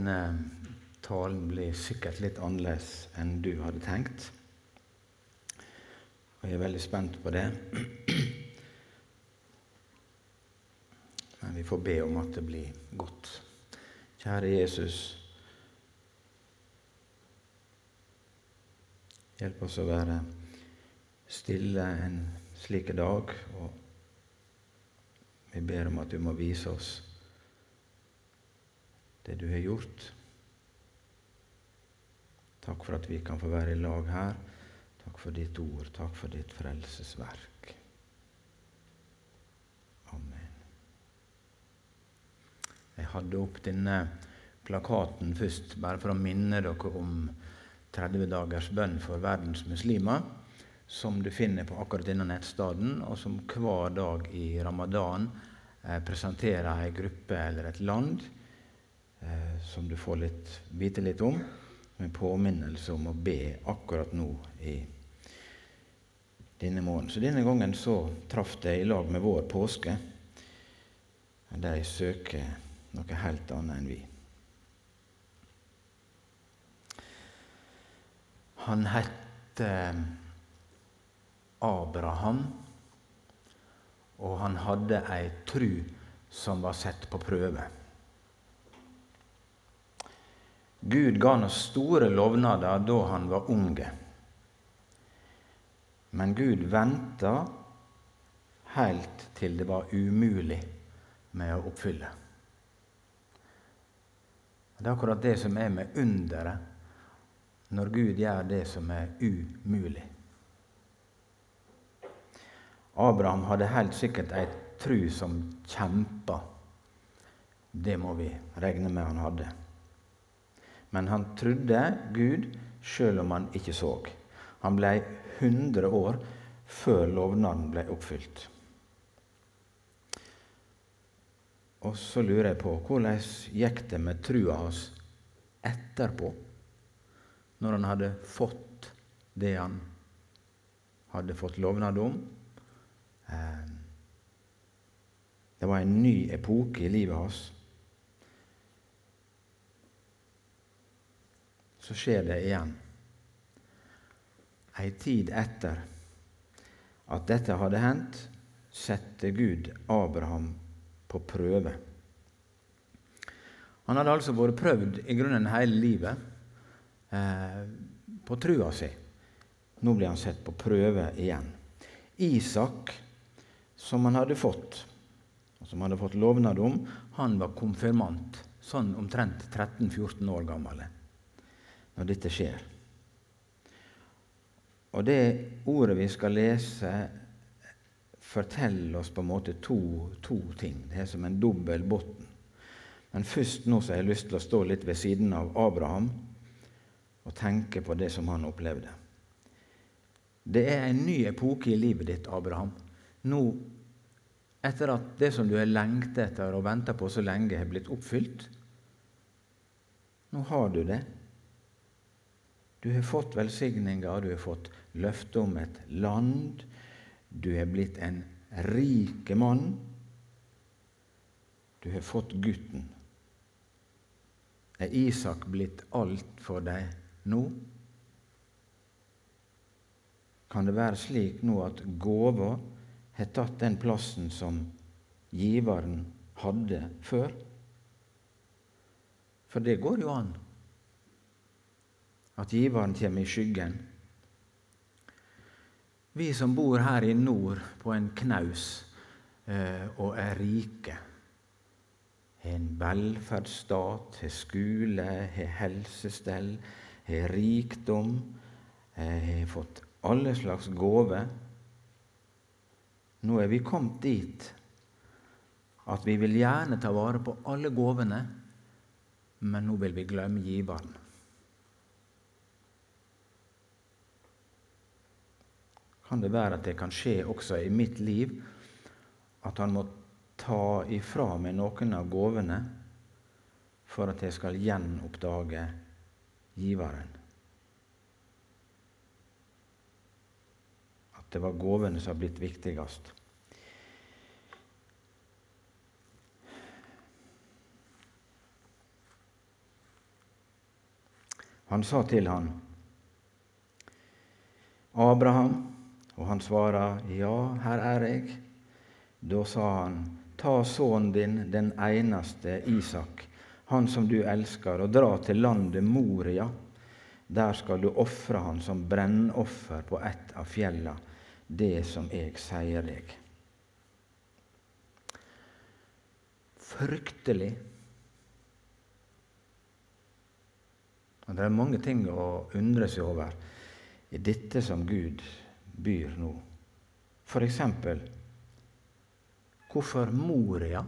denne talen blir sikkert litt annerledes enn du hadde tenkt. Og jeg er veldig spent på det. Men vi får be om at det blir godt. Kjære Jesus. Hjelp oss å være stille en slik dag. Og vi ber om at du må vise oss det du har gjort. Takk for at vi kan få være i lag her. Takk for ditt ord. Takk for ditt frelsesverk. Amen. Jeg hadde opp denne plakaten først bare for å minne dere om 30 dagers bønn for verdens muslimer, som du finner på akkurat denne nettstaden, og som hver dag i ramadan eh, presenterer ei gruppe eller et land eh, som du får litt, vite litt om med påminnelse om å be akkurat nå i denne måneden. Så denne gangen så traff det i lag med vår påske. De søker noe helt annet enn vi. Han het Abraham, og han hadde ei tru som var sett på prøve. Gud ga oss store lovnader da han var unge. Men Gud venta helt til det var umulig med å oppfylle. Det er akkurat det som er med underet når Gud gjør det som er umulig. Abraham hadde helt sikkert ei tru som kjempa. Det må vi regne med han hadde. Men han trodde Gud sjøl om han ikke så. Han ble 100 år før lovnaden ble oppfylt. Og så lurer jeg på hvordan gikk det med trua hans etterpå, når han hadde fått det han hadde fått lovnad om? Eh, det var en ny epoke i livet hans. Så skjer det igjen. Ei tid etter at dette hadde hendt, sette Gud Abraham på prøve. Han hadde altså vært prøvd i grunnen hele livet eh, på trua si. Nå blir han sett på prøve igjen. Isak, som han hadde fått, og som han hadde fått lovnad om, han var konfirmant, sånn omtrent 13-14 år gammel når dette skjer. Og det ordet vi skal lese, forteller oss på en måte to, to ting. Det er som en dobbel bunn. Men først nå så har jeg lyst til å stå litt ved siden av Abraham og tenke på det som han opplevde. Det er en ny epoke i livet ditt, Abraham. Nå, etter at det som du har lengtet etter og venta på så lenge, har blitt oppfylt Nå har du det. Du har fått velsigninger, du har fått løfte om et land. Du er blitt en rik mann. Du har fått gutten. Er Isak blitt alt for deg nå? Kan det være slik nå at gåva har tatt den plassen som giveren hadde før? For det går jo an at giveren kommer i skyggen. Vi som bor her i nord på en knaus eh, og er rike, har en velferdsstat, har skole, har helsestell, har rikdom, eh, har fått alle slags gaver. Nå er vi kommet dit at vi vil gjerne ta vare på alle gavene, men nå vil vi glemme giveren. Kan det være at det kan skje også i mitt liv at han må ta ifra meg noen av gavene for at jeg skal gjenoppdage giveren. At det var gavene som har blitt viktigst. Han sa til han, Abraham, og han svarer, Ja, her er jeg. Da sa han, Ta sønnen din, den eneste Isak, han som du elsker, og dra til landet Moria. Der skal du ofre han som brennoffer på ett av fjella, det som jeg sier deg. Fryktelig. Og Det er mange ting å undre seg over i dette som Gud byr nå. Eksempel hvorfor Moria?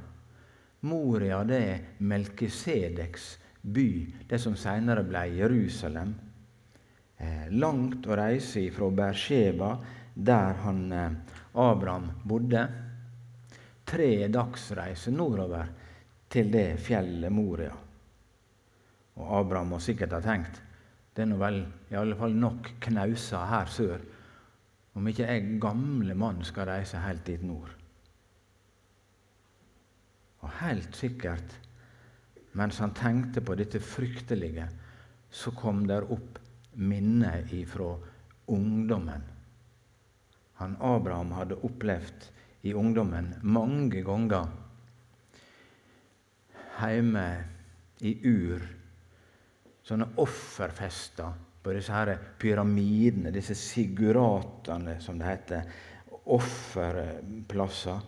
Moria det er Melkisedeks by, det som senere ble Jerusalem. Eh, langt å reise fra Bersheba, der han eh, Abraham bodde. Tre dagsreiser nordover til det fjellet Moria. Og Abraham må sikkert ha tenkt det er nå vel i alle fall nok knauser her sør om ikke jeg gamle mann skal reise helt dit nord. Og helt sikkert, mens han tenkte på dette fryktelige, så kom der opp minner ifra ungdommen. Han Abraham hadde opplevd i ungdommen mange ganger hjemme i Ur sånne offerfester på disse her pyramidene, disse siguratene, som det heter. Offerplasser.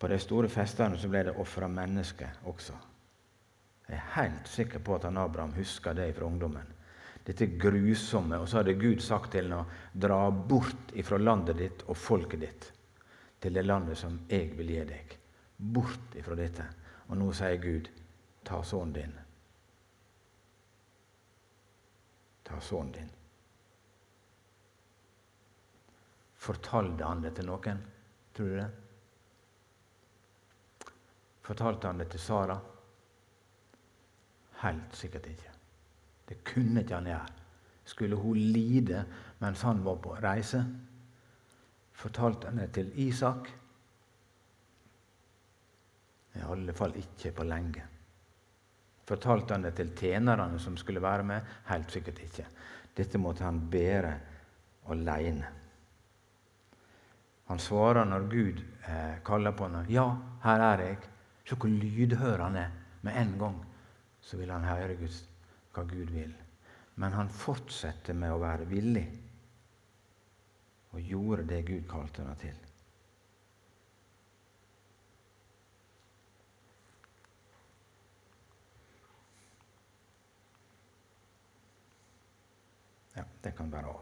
På de store festene så ble det ofra mennesker også. Jeg er helt sikker på at han Abraham husker det fra ungdommen. Dette grusomme. Og så hadde Gud sagt til ham å dra bort ifra landet ditt og folket ditt til det landet som jeg vil gi deg. Bort ifra dette. Og nå sier Gud, ta sønnen din ta sønnen din. Fortalte han det til noen? Tror du det? Fortalte han det til Sara? Helt sikkert ikke. Det kunne ikke han gjøre. Skulle hun lide mens han var på reise? Fortalte han det til Isak? I alle fall ikke på lenge. Fortalte han det til tjenerne som skulle være med? Helt sikkert ikke. Dette måtte han bære alene. Han svarer når Gud eh, kaller på ham. 'Ja, her er jeg.' Se hvor lydhør han er. Med en gang så vil han høre Guds, hva Gud vil. Men han fortsetter med å være villig, og gjorde det Gud kalte ham til. Det kan være av.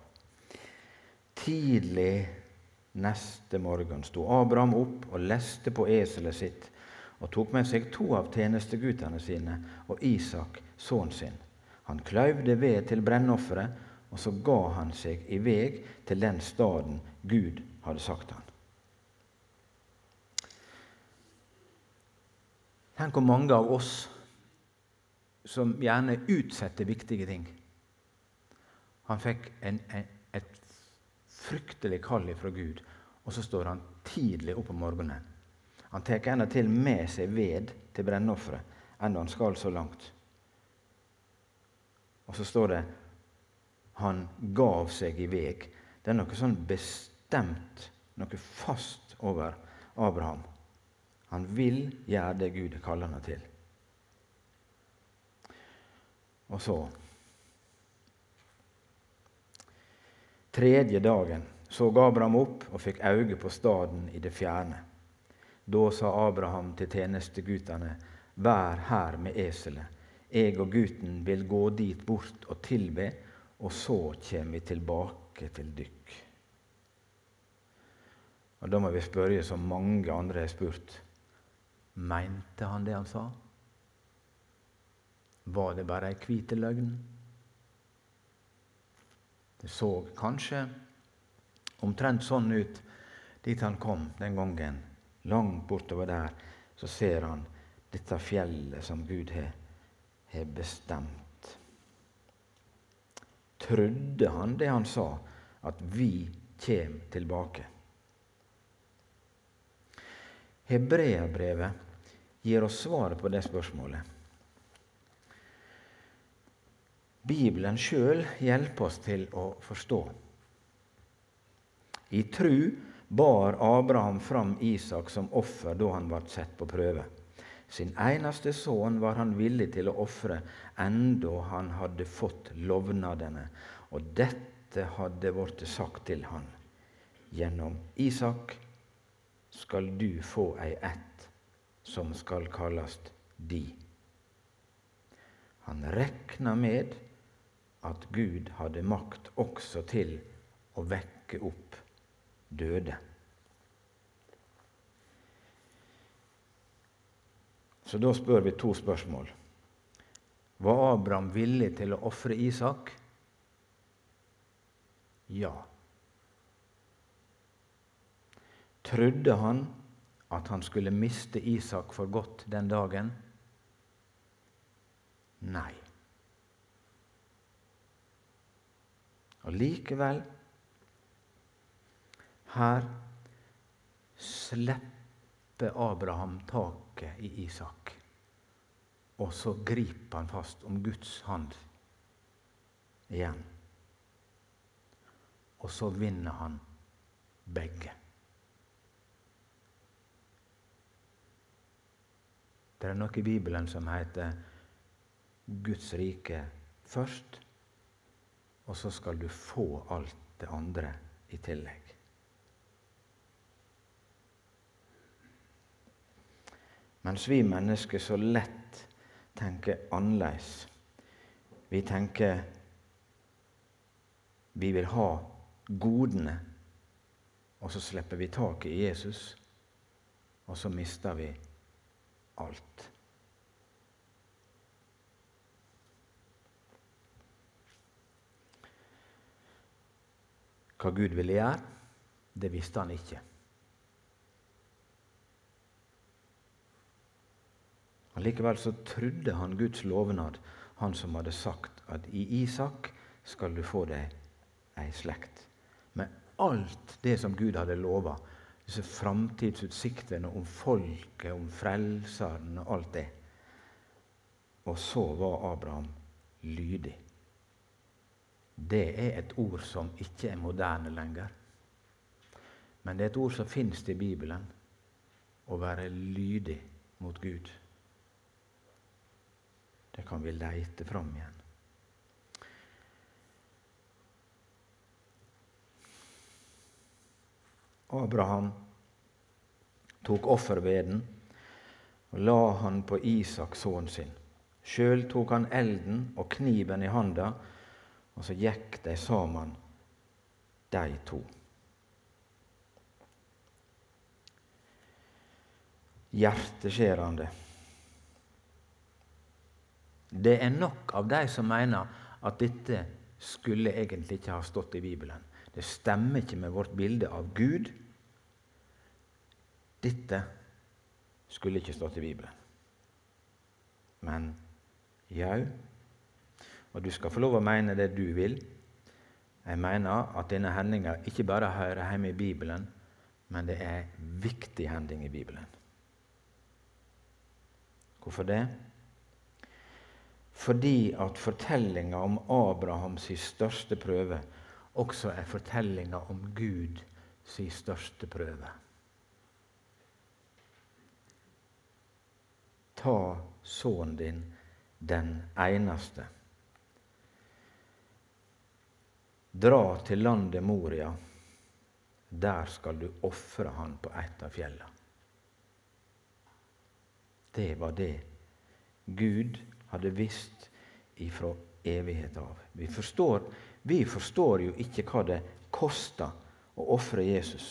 Tidlig neste morgen sto Abraham opp og leste på eselet sitt og tok med seg to av tjenesteguttene sine og Isak, sønnen sin. Han kløyvde ved til brennofferet, og så ga han seg i veg til den staden Gud hadde sagt han. Tenk hvor mange av oss som gjerne utsetter viktige ting. Han fikk en, en, et fryktelig kall fra Gud, og så står han tidlig opp om morgenen. Han tar enda til med seg ved til brennofferet, enda han skal så langt. Og så står det han gav seg i veg. Det er noe sånn bestemt, noe fast over Abraham. Han vil gjøre det Gud kaller ham til. Og så Tredje dagen så Abraham opp og fikk øye på staden i det fjerne. Da sa Abraham til tjenesteguttene, vær her med eselet. Jeg og gutten vil gå dit bort og tilbe, og så kommer vi tilbake til dykk. Og Da må vi spørre, som mange andre har spurt, mente han det han sa? Var det bare ei hvit løgn? Det så kanskje omtrent sånn ut dit han kom den gangen. Langt bortover der så ser han dette fjellet som Gud har, har bestemt. Trudde han det han sa, at vi kjem tilbake? Hebreabrevet gir oss svaret på det spørsmålet. Bibelen sjøl hjelper oss til å forstå. I tru bar Abraham fram Isak som offer da han ble satt på prøve. Sin eneste sønn var han villig til å ofre, enda han hadde fått lovnadene. Og dette hadde blitt sagt til han. Gjennom Isak skal du få ei ett som skal kalles di. Han rekna med at Gud hadde makt også til å vekke opp døde. Så da spør vi to spørsmål. Var Abraham villig til å ofre Isak? Ja. Trodde han at han skulle miste Isak for godt den dagen? Nei. Og likevel Her slipper Abraham taket i Isak. Og så griper han fast om Guds hand igjen. Og så vinner han begge. Det er noe i Bibelen som heter Guds rike først, og så skal du få alt det andre i tillegg. Mens vi mennesker så lett tenker annerledes. Vi tenker vi vil ha godene, og så slipper vi taket i Jesus, og så mister vi alt. Hva Gud ville gjøre, det visste han ikke. Allikevel så trodde han Guds lovnad, han som hadde sagt at i Isak skal du få deg ei slekt. Med alt det som Gud hadde lova, disse framtidsutsiktene om folket, om frelseren og alt det. Og så var Abraham lydig. Det er et ord som ikke er moderne lenger. Men det er et ord som finnes i Bibelen å være lydig mot Gud. Det kan vi leite fram igjen. Abraham tok offerveden og la han på Isak, sønnen sin. Sjøl tok han elden og kniven i handa, og så gikk de sammen, de to. Hjerteskjærende. Det er nok av de som mener at dette skulle egentlig ikke ha stått i Bibelen. Det stemmer ikke med vårt bilde av Gud. Dette skulle ikke stått i Bibelen. Men jau, og du skal få lov å mene det du vil. Jeg mener at denne hendinga ikke bare hører hjemme i Bibelen, men det er en viktig hending i Bibelen. Hvorfor det? Fordi at fortellinga om Abrahams største prøve også er fortellinga om Gud sin største prøve. Ta sønnen din, den eneste. Dra til landet Moria. Der skal du ofre han på et av fjellene. Det var det Gud hadde visst ifra evighet av. Vi forstår, vi forstår jo ikke hva det koster å ofre Jesus.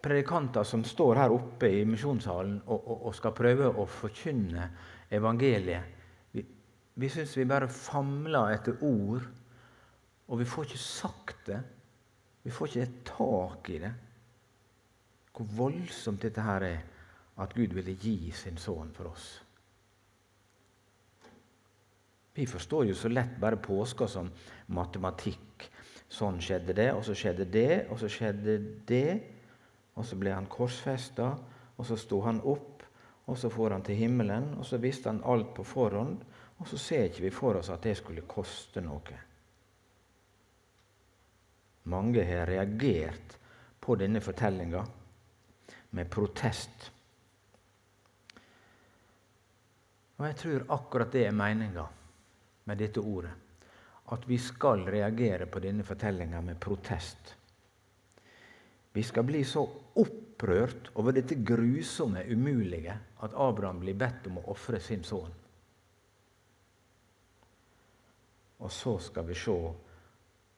Predikanter som står her oppe i misjonssalen og, og, og skal prøve å forkynne evangeliet Vi, syns vi bare famler etter ord, og vi får ikke sagt det. Vi får ikke et tak i det. Hvor voldsomt dette her er at Gud ville gi sin sønn for oss. Vi forstår jo så lett bare påska som matematikk. Sånn skjedde det, og så skjedde det, og så skjedde det. Og så ble han korsfesta, og så sto han opp, og så får han til himmelen, og så visste han alt på forhånd, og så ser ikke vi for oss at det skulle koste noe. Mange har reagert på denne fortellinga med protest. Og jeg tror akkurat det er meninga med dette ordet. At vi skal reagere på denne fortellinga med protest. Vi skal bli så opprørt over dette grusomme, umulige, at Abraham blir bedt om å ofre sin sønn. Og så skal vi se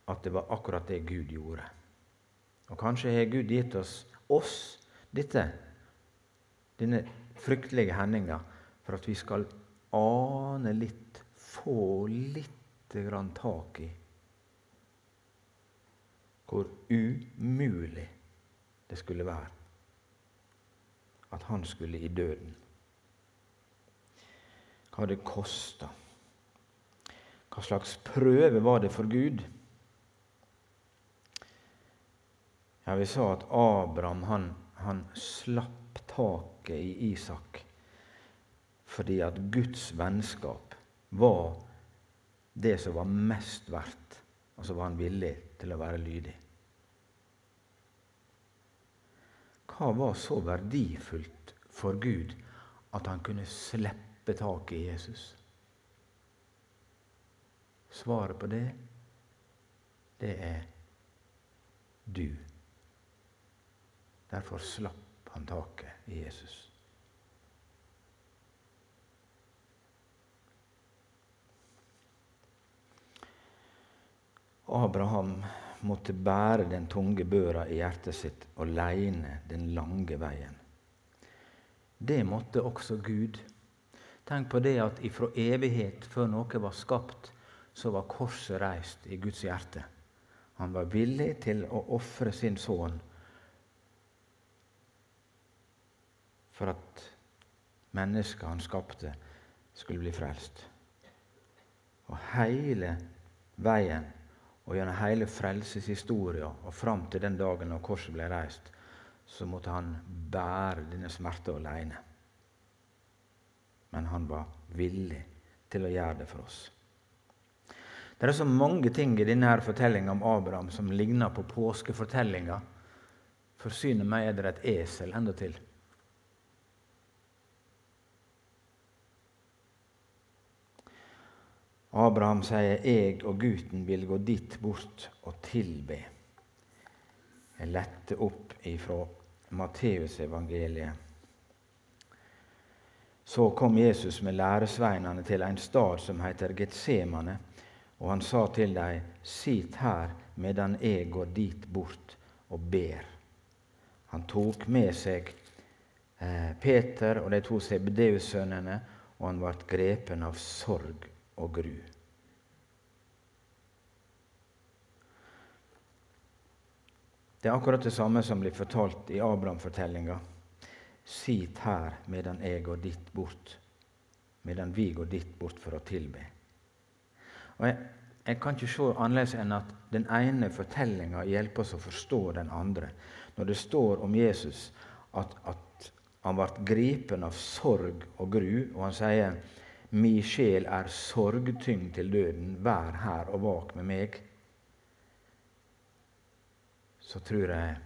at det var akkurat det Gud gjorde. Og kanskje har Gud gitt oss, oss dette, denne fryktelige hendinga for at vi skal ane litt, få litt grann tak i hvor umulig det skulle være at han skulle i døden. Hva det kosta. Hva slags prøve var det for Gud? Ja, Vi sa at Abraham han, han slapp taket i Isak fordi at Guds vennskap var det som var mest verdt, og så var han villig til å være lydig. Hva var så verdifullt for Gud at han kunne slippe taket i Jesus? Svaret på det, det er du. Derfor slapp han taket i Jesus. Abraham måtte bære den tunge børa i hjertet sitt aleine den lange veien. Det måtte også Gud. Tenk på det at ifra evighet, før noe var skapt, så var korset reist i Guds hjerte. Han var villig til å ofre sin sønn for at mennesket han skapte, skulle bli frelst. Og hele veien og gjennom hele frelseshistoria og fram til den dagen når korset ble reist, så måtte han bære denne smerte alene. Men han var villig til å gjøre det for oss. Det er så mange ting i denne fortellinga om Abraham som ligner på påskefortellinga. For synet meg er det et esel endatil. Abraham sier 'Jeg og gutten vil gå dit bort og tilbe'. Jeg lette opp ifra Matteusevangeliet. Så kom Jesus med læresveinene til en stad som heter Getsemane, og han sa til dem, Sit her medan jeg går dit bort og ber. Han tok med seg eh, Peter og de to Sebdeus-sønnene, og han ble grepen av sorg og gru. Det er akkurat det samme som blir fortalt i Abraham-fortellinga. Sit her medan jeg går dit bort, medan vi går dit bort for å tilbe. Og jeg, jeg kan ikke se annerledes enn at den ene fortellinga hjelper oss å forstå den andre. Når det står om Jesus at, at han ble gripen av sorg og gru, og han sier Mi sjel er sorgtyngd til døden, vær her og vak med meg. Så tror jeg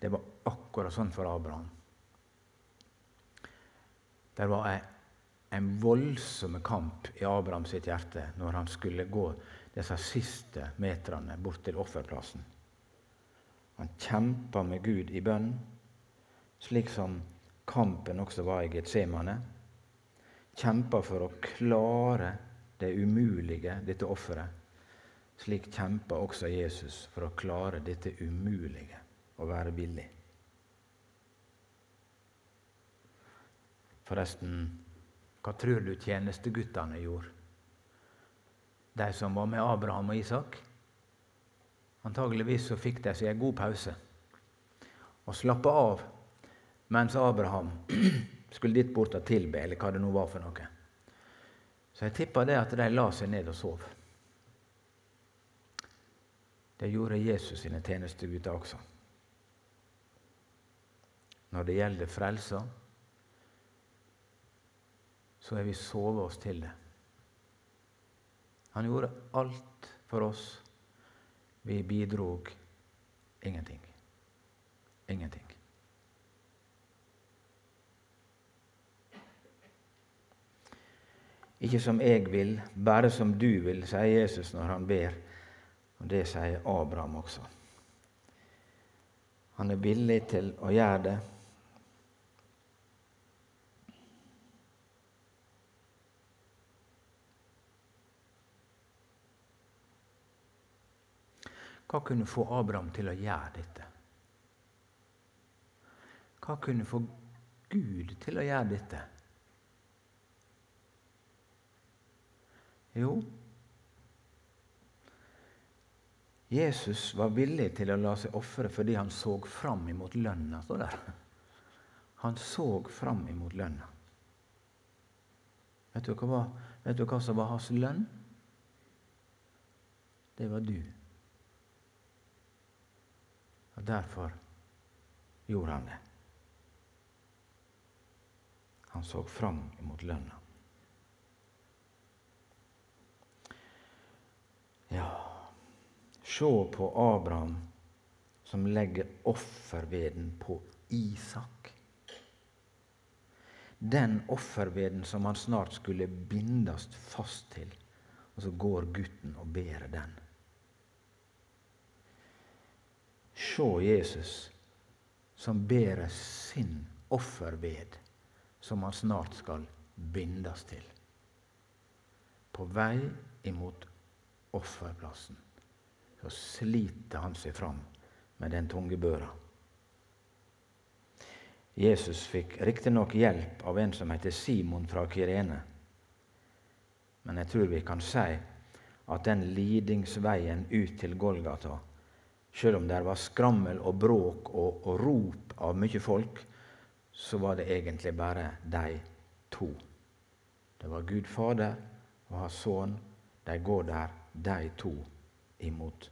det var akkurat sånn for Abraham. Det var en, en voldsom kamp i Abraham sitt hjerte når han skulle gå disse siste meterne bort til offerplassen. Han kjempa med Gud i bønn, slik som kampen også var i Getsemane kjempa for å klare det umulige, dette offeret. Slik kjempa også Jesus for å klare dette umulige, å være villig. Forresten, hva tror du tjenesteguttene gjorde? De som var med Abraham og Isak? Antageligvis så fikk de seg en god pause og slappa av mens Abraham skulle dit bort og tilbe, eller hva det nå var for noe. Så jeg tippa det at de la seg ned og sov. Det gjorde Jesus sine tjenestegutter også. Når det gjelder frelsa, så har vi sovet oss til det. Han gjorde alt for oss. Vi bidrog ingenting. Ingenting. Ikke som jeg vil, bare som du vil, sier Jesus når han ber. Og det sier Abraham også. Han er villig til å gjøre det. Hva kunne få Abraham til å gjøre dette? Hva kunne få Gud til å gjøre dette? Jo, Jesus var villig til å la seg ofre fordi han så fram imot lønna. Han så fram imot lønna. Vet du, hva, vet du hva som var hans lønn? Det var du. Og derfor gjorde han det. Han så fram imot lønna. Ja, se på Abraham som legger offerveden på Isak. Den offerveden som han snart skulle bindes fast til. Og så går gutten og bærer den. Se Jesus som bærer sin offerved, som han snart skal bindes til. På vei imot offerplassen, så sliter han seg fram med den tunge børa. Jesus fikk riktignok hjelp av en som heter Simon fra Kirene. Men jeg tror vi kan si at den lidingsveien ut til Golgata, selv om det var skrammel og bråk og, og rop av mye folk, så var det egentlig bare de to. Det var Gud Fader og hans sønn. De går der de to imot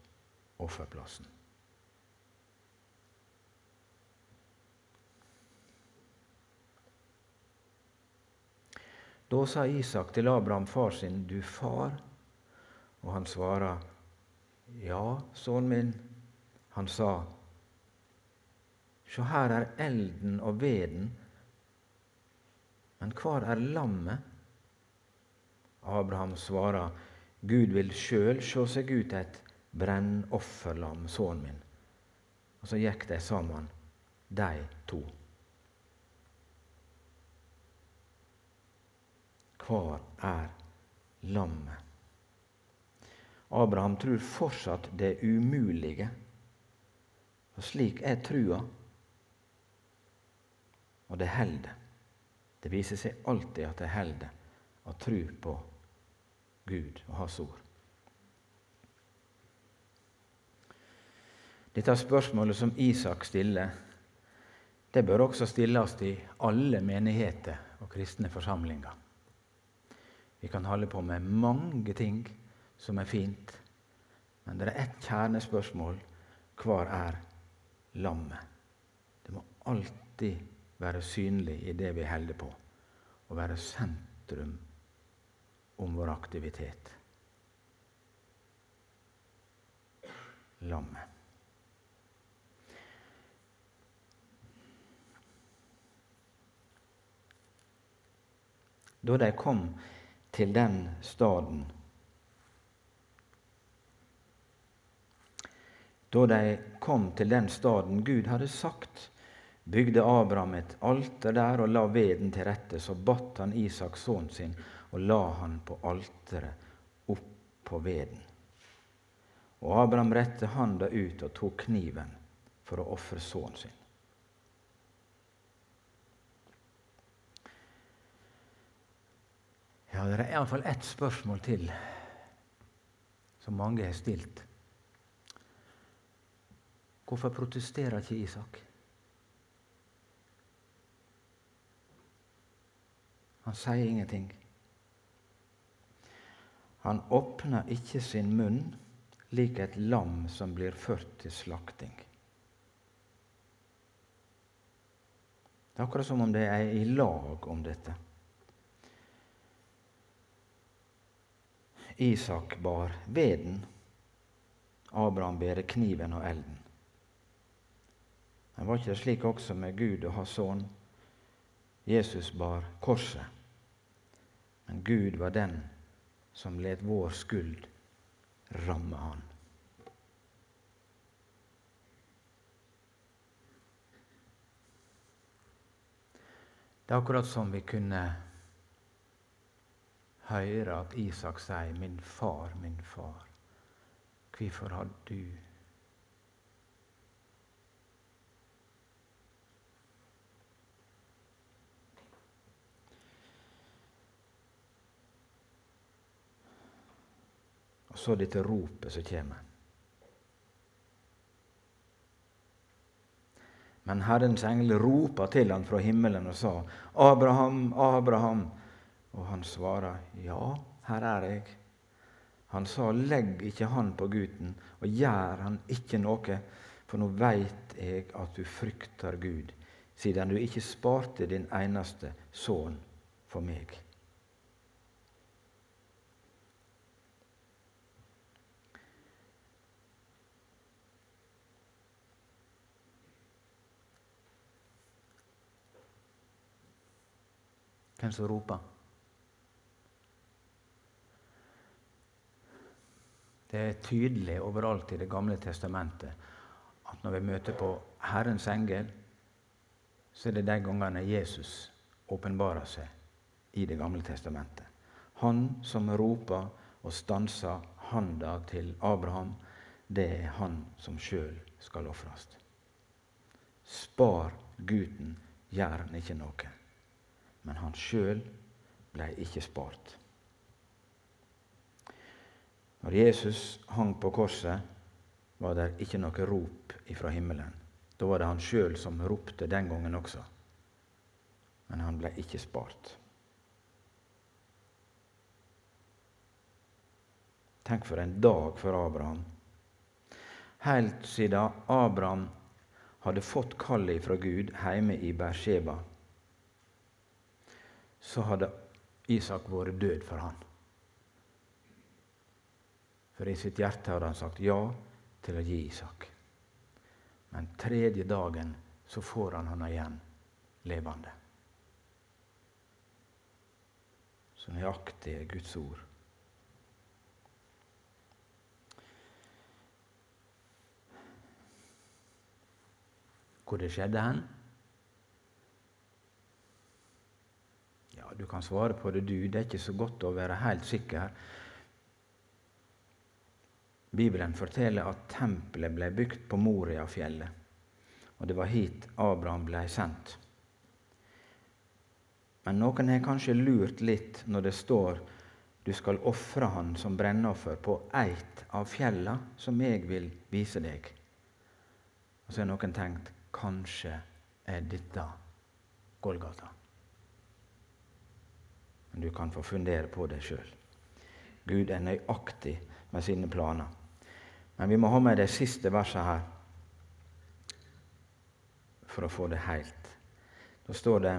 offerplassen. Da sa Isak til Abraham, far sin, 'Du far?' Og han svarer, 'Ja, sønnen min.' Han sa, 'Sjå, her er elden og veden, men hvor er lammet?' Abraham svarer, Gud vil sjøl sjå seg ut et brennofferlam, sønnen min. Og så gikk de sammen, de to. Hvor er lammet? Abraham tror fortsatt det umulige. Og slik er trua. Og det holder. Det viser seg alltid at det holder å tro på Gud og Hans ord. Dette spørsmålet som Isak stiller, det bør også stilles i alle menigheter og kristne forsamlinger. Vi kan holde på med mange ting som er fint, men det er ett kjernespørsmål. Hvor er lammet? Det må alltid være synlig i det vi holder på, og være sentrum om vår aktivitet. Lammet. Da de kom til den staden Da de kom til den staden Gud hadde sagt, bygde Abraham et alter der og la veden til rette. Så batt han Isak sønnen sin og la han på alteret opp på veden. Og Abraham rette handa ut og tok kniven for å ofre sønnen sin. Ja, Det er iallfall ett spørsmål til som mange har stilt. Hvorfor protesterer ikke Isak? Han sier ingenting. Han åpner ikke sin munn lik et lam som blir ført til slakting. Det er akkurat som om de er i lag om dette. Isak bar veden, Abraham bærer kniven og elden. Men var ikke det slik også med Gud og hans sønn? Jesus bar korset, men Gud var den som let vår skyld ramme han. Det er akkurat som vi kunne høre at Isak sier 'Min far, min far'. Hvorfor har du Og så dette ropet som kommer. Men Herrens engel ropa til han fra himmelen og sa, 'Abraham, Abraham.' Og han svarer, 'Ja, her er jeg.' Han sa, 'Legg ikke hånd på gutten, og gjør han ikke noe, for nå veit jeg at du frykter Gud, siden du ikke sparte din eneste sønn for meg.' Hvem som roper? Det er tydelig overalt i Det gamle testamentet at når vi møter på Herrens engel, så er det de gangene Jesus åpenbarer seg i Det gamle testamentet. Han som roper og stanser handa til Abraham, det er han som sjøl skal ofres. Spar gutten, gjør han ikke noe men han sjøl ble ikke spart. Når Jesus hang på korset, var det ikke noe rop ifra himmelen. Da var det han sjøl som ropte den gangen også. Men han ble ikke spart. Tenk for en dag for Abraham. Helt siden Abraham hadde fått kallet fra Gud hjemme i Bersheba, så hadde Isak vært død for han. For i sitt hjerte hadde han sagt ja til å gi Isak. Men tredje dagen så får han han igjen levende. Så nøyaktig er Guds ord. Hvor det skjedde hen? Du kan svare på det, du. Det er ikke så godt å være helt sikker. Bibelen forteller at tempelet ble bygd på Moriafjellet, og det var hit Abraham ble sendt. Men noen har kanskje lurt litt når det står du skal ofre han som brennoffer på eit av fjella som jeg vil vise deg. Og så har noen tenkt kanskje er dette Golgata. Men du kan få fundere på det sjøl. Gud er nøyaktig med sine planer. Men vi må ha med det siste verset her for å få det helt. Da står det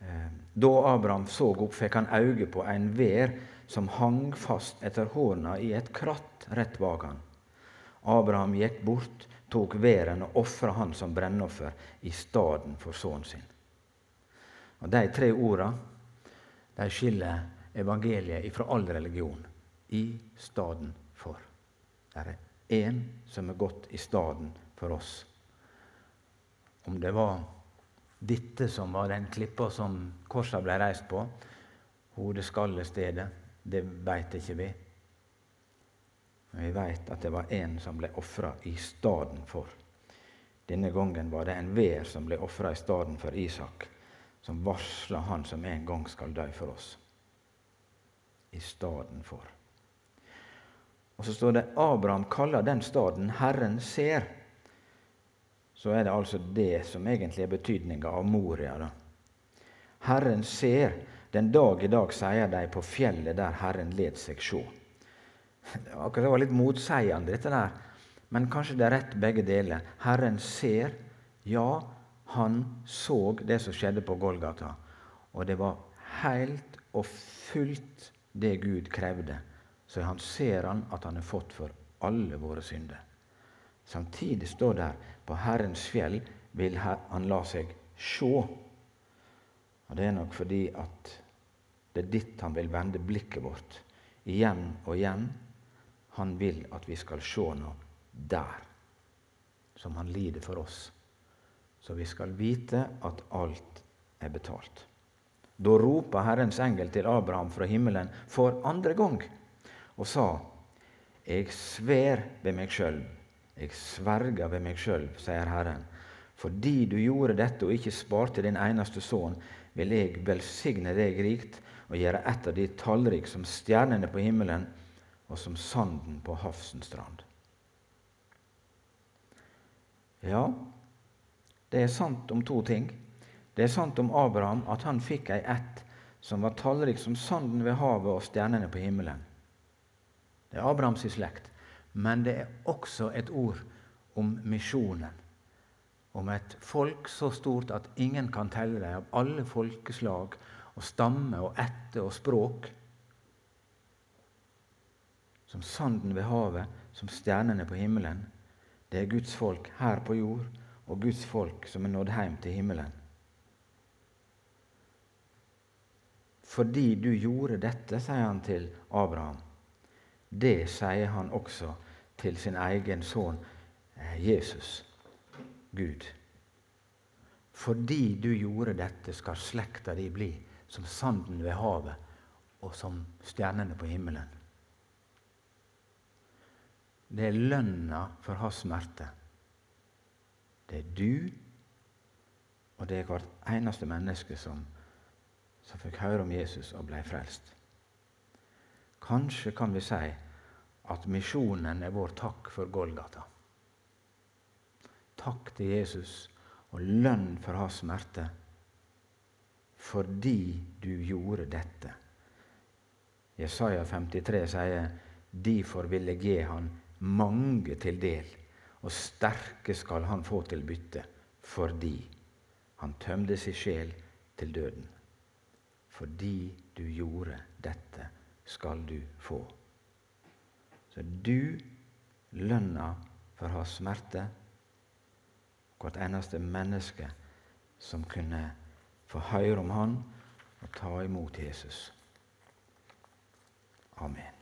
eh, Da Abraham så opp, fikk han øye på en vær som hang fast etter horna i et kratt rett bak han. Abraham gikk bort, tok væren og ofra han som brennoffer i stedet for sønnen sin. Og De tre orda de skiller evangeliet fra all religion. I staden for. Det er én som er gått i staden for oss. Om det var dette som var den klippa som korsa ble reist på, hodeskallestedet, det veit ikke vi. Men vi veit at det var én som ble ofra i staden for. Denne gangen var det en vær som ble ofra i staden for Isak som varsler Han som en gang skal dø for oss, i staden for. Og så står det Abraham kaller den staden 'Herren ser'. Så er det altså det som egentlig er betydninga av Moria. Da. Herren ser. Den dag i dag, sier de på fjellet der Herren led seg sjå. Akkurat det var litt motseiende, dette der. Men kanskje det er rett begge deler. Herren ser. Ja, han så det som skjedde på Golgata, og det var helt og fullt det Gud krevde, så han ser han at han har fått for alle våre synder. Samtidig står det her på Herrens fjell vil han la seg sjå. Og Det er nok fordi at det er ditt han vil vende blikket vårt igjen og igjen. Han vil at vi skal se noe der, som han lider for oss. Så vi skal vite at alt er betalt. Da ropa Herrens engel til Abraham fra himmelen for andre gang og sa:" Jeg sver ved meg sjøl, jeg sverger ved meg sjøl, sier Herren. Fordi du gjorde dette og ikke sparte din eneste sønn, vil jeg velsigne deg rikt og gjøre ett av de tallrik som stjernene på himmelen og som sanden på havsens strand. Ja, det er sant om to ting. Det er sant om Abraham at han fikk ei ett som var tallrik som sanden ved havet og stjernene på himmelen. Det er Abrahams slekt. Men det er også et ord om misjonen. Om et folk så stort at ingen kan telle dem, av alle folkeslag og stamme og ætte og språk. Som sanden ved havet, som stjernene på himmelen. Det er Guds folk her på jord, og Guds folk som er nådd hjem til himmelen. Fordi du gjorde dette, sier han til Abraham. Det sier han også til sin egen sønn eh, Jesus, Gud. Fordi du gjorde dette, skal slekta di bli som sanden ved havet og som stjernene på himmelen. Det er lønna for hans smerte. Det er du, og det er hvert eneste menneske som som fikk høre om Jesus og ble frelst. Kanskje kan vi si at misjonen er vår takk for Golgata. Takk til Jesus og lønn for hans smerte fordi du gjorde dette. Jesaja 53 sier derfor ville jeg gi han mange til del, og sterke skal han få til bytte, fordi han tømte sin sjel til døden. Fordi du gjorde dette, skal du få. Så du lønna for å ha smerte. Hvert eneste menneske som kunne få høre om Han og ta imot Jesus. Amen.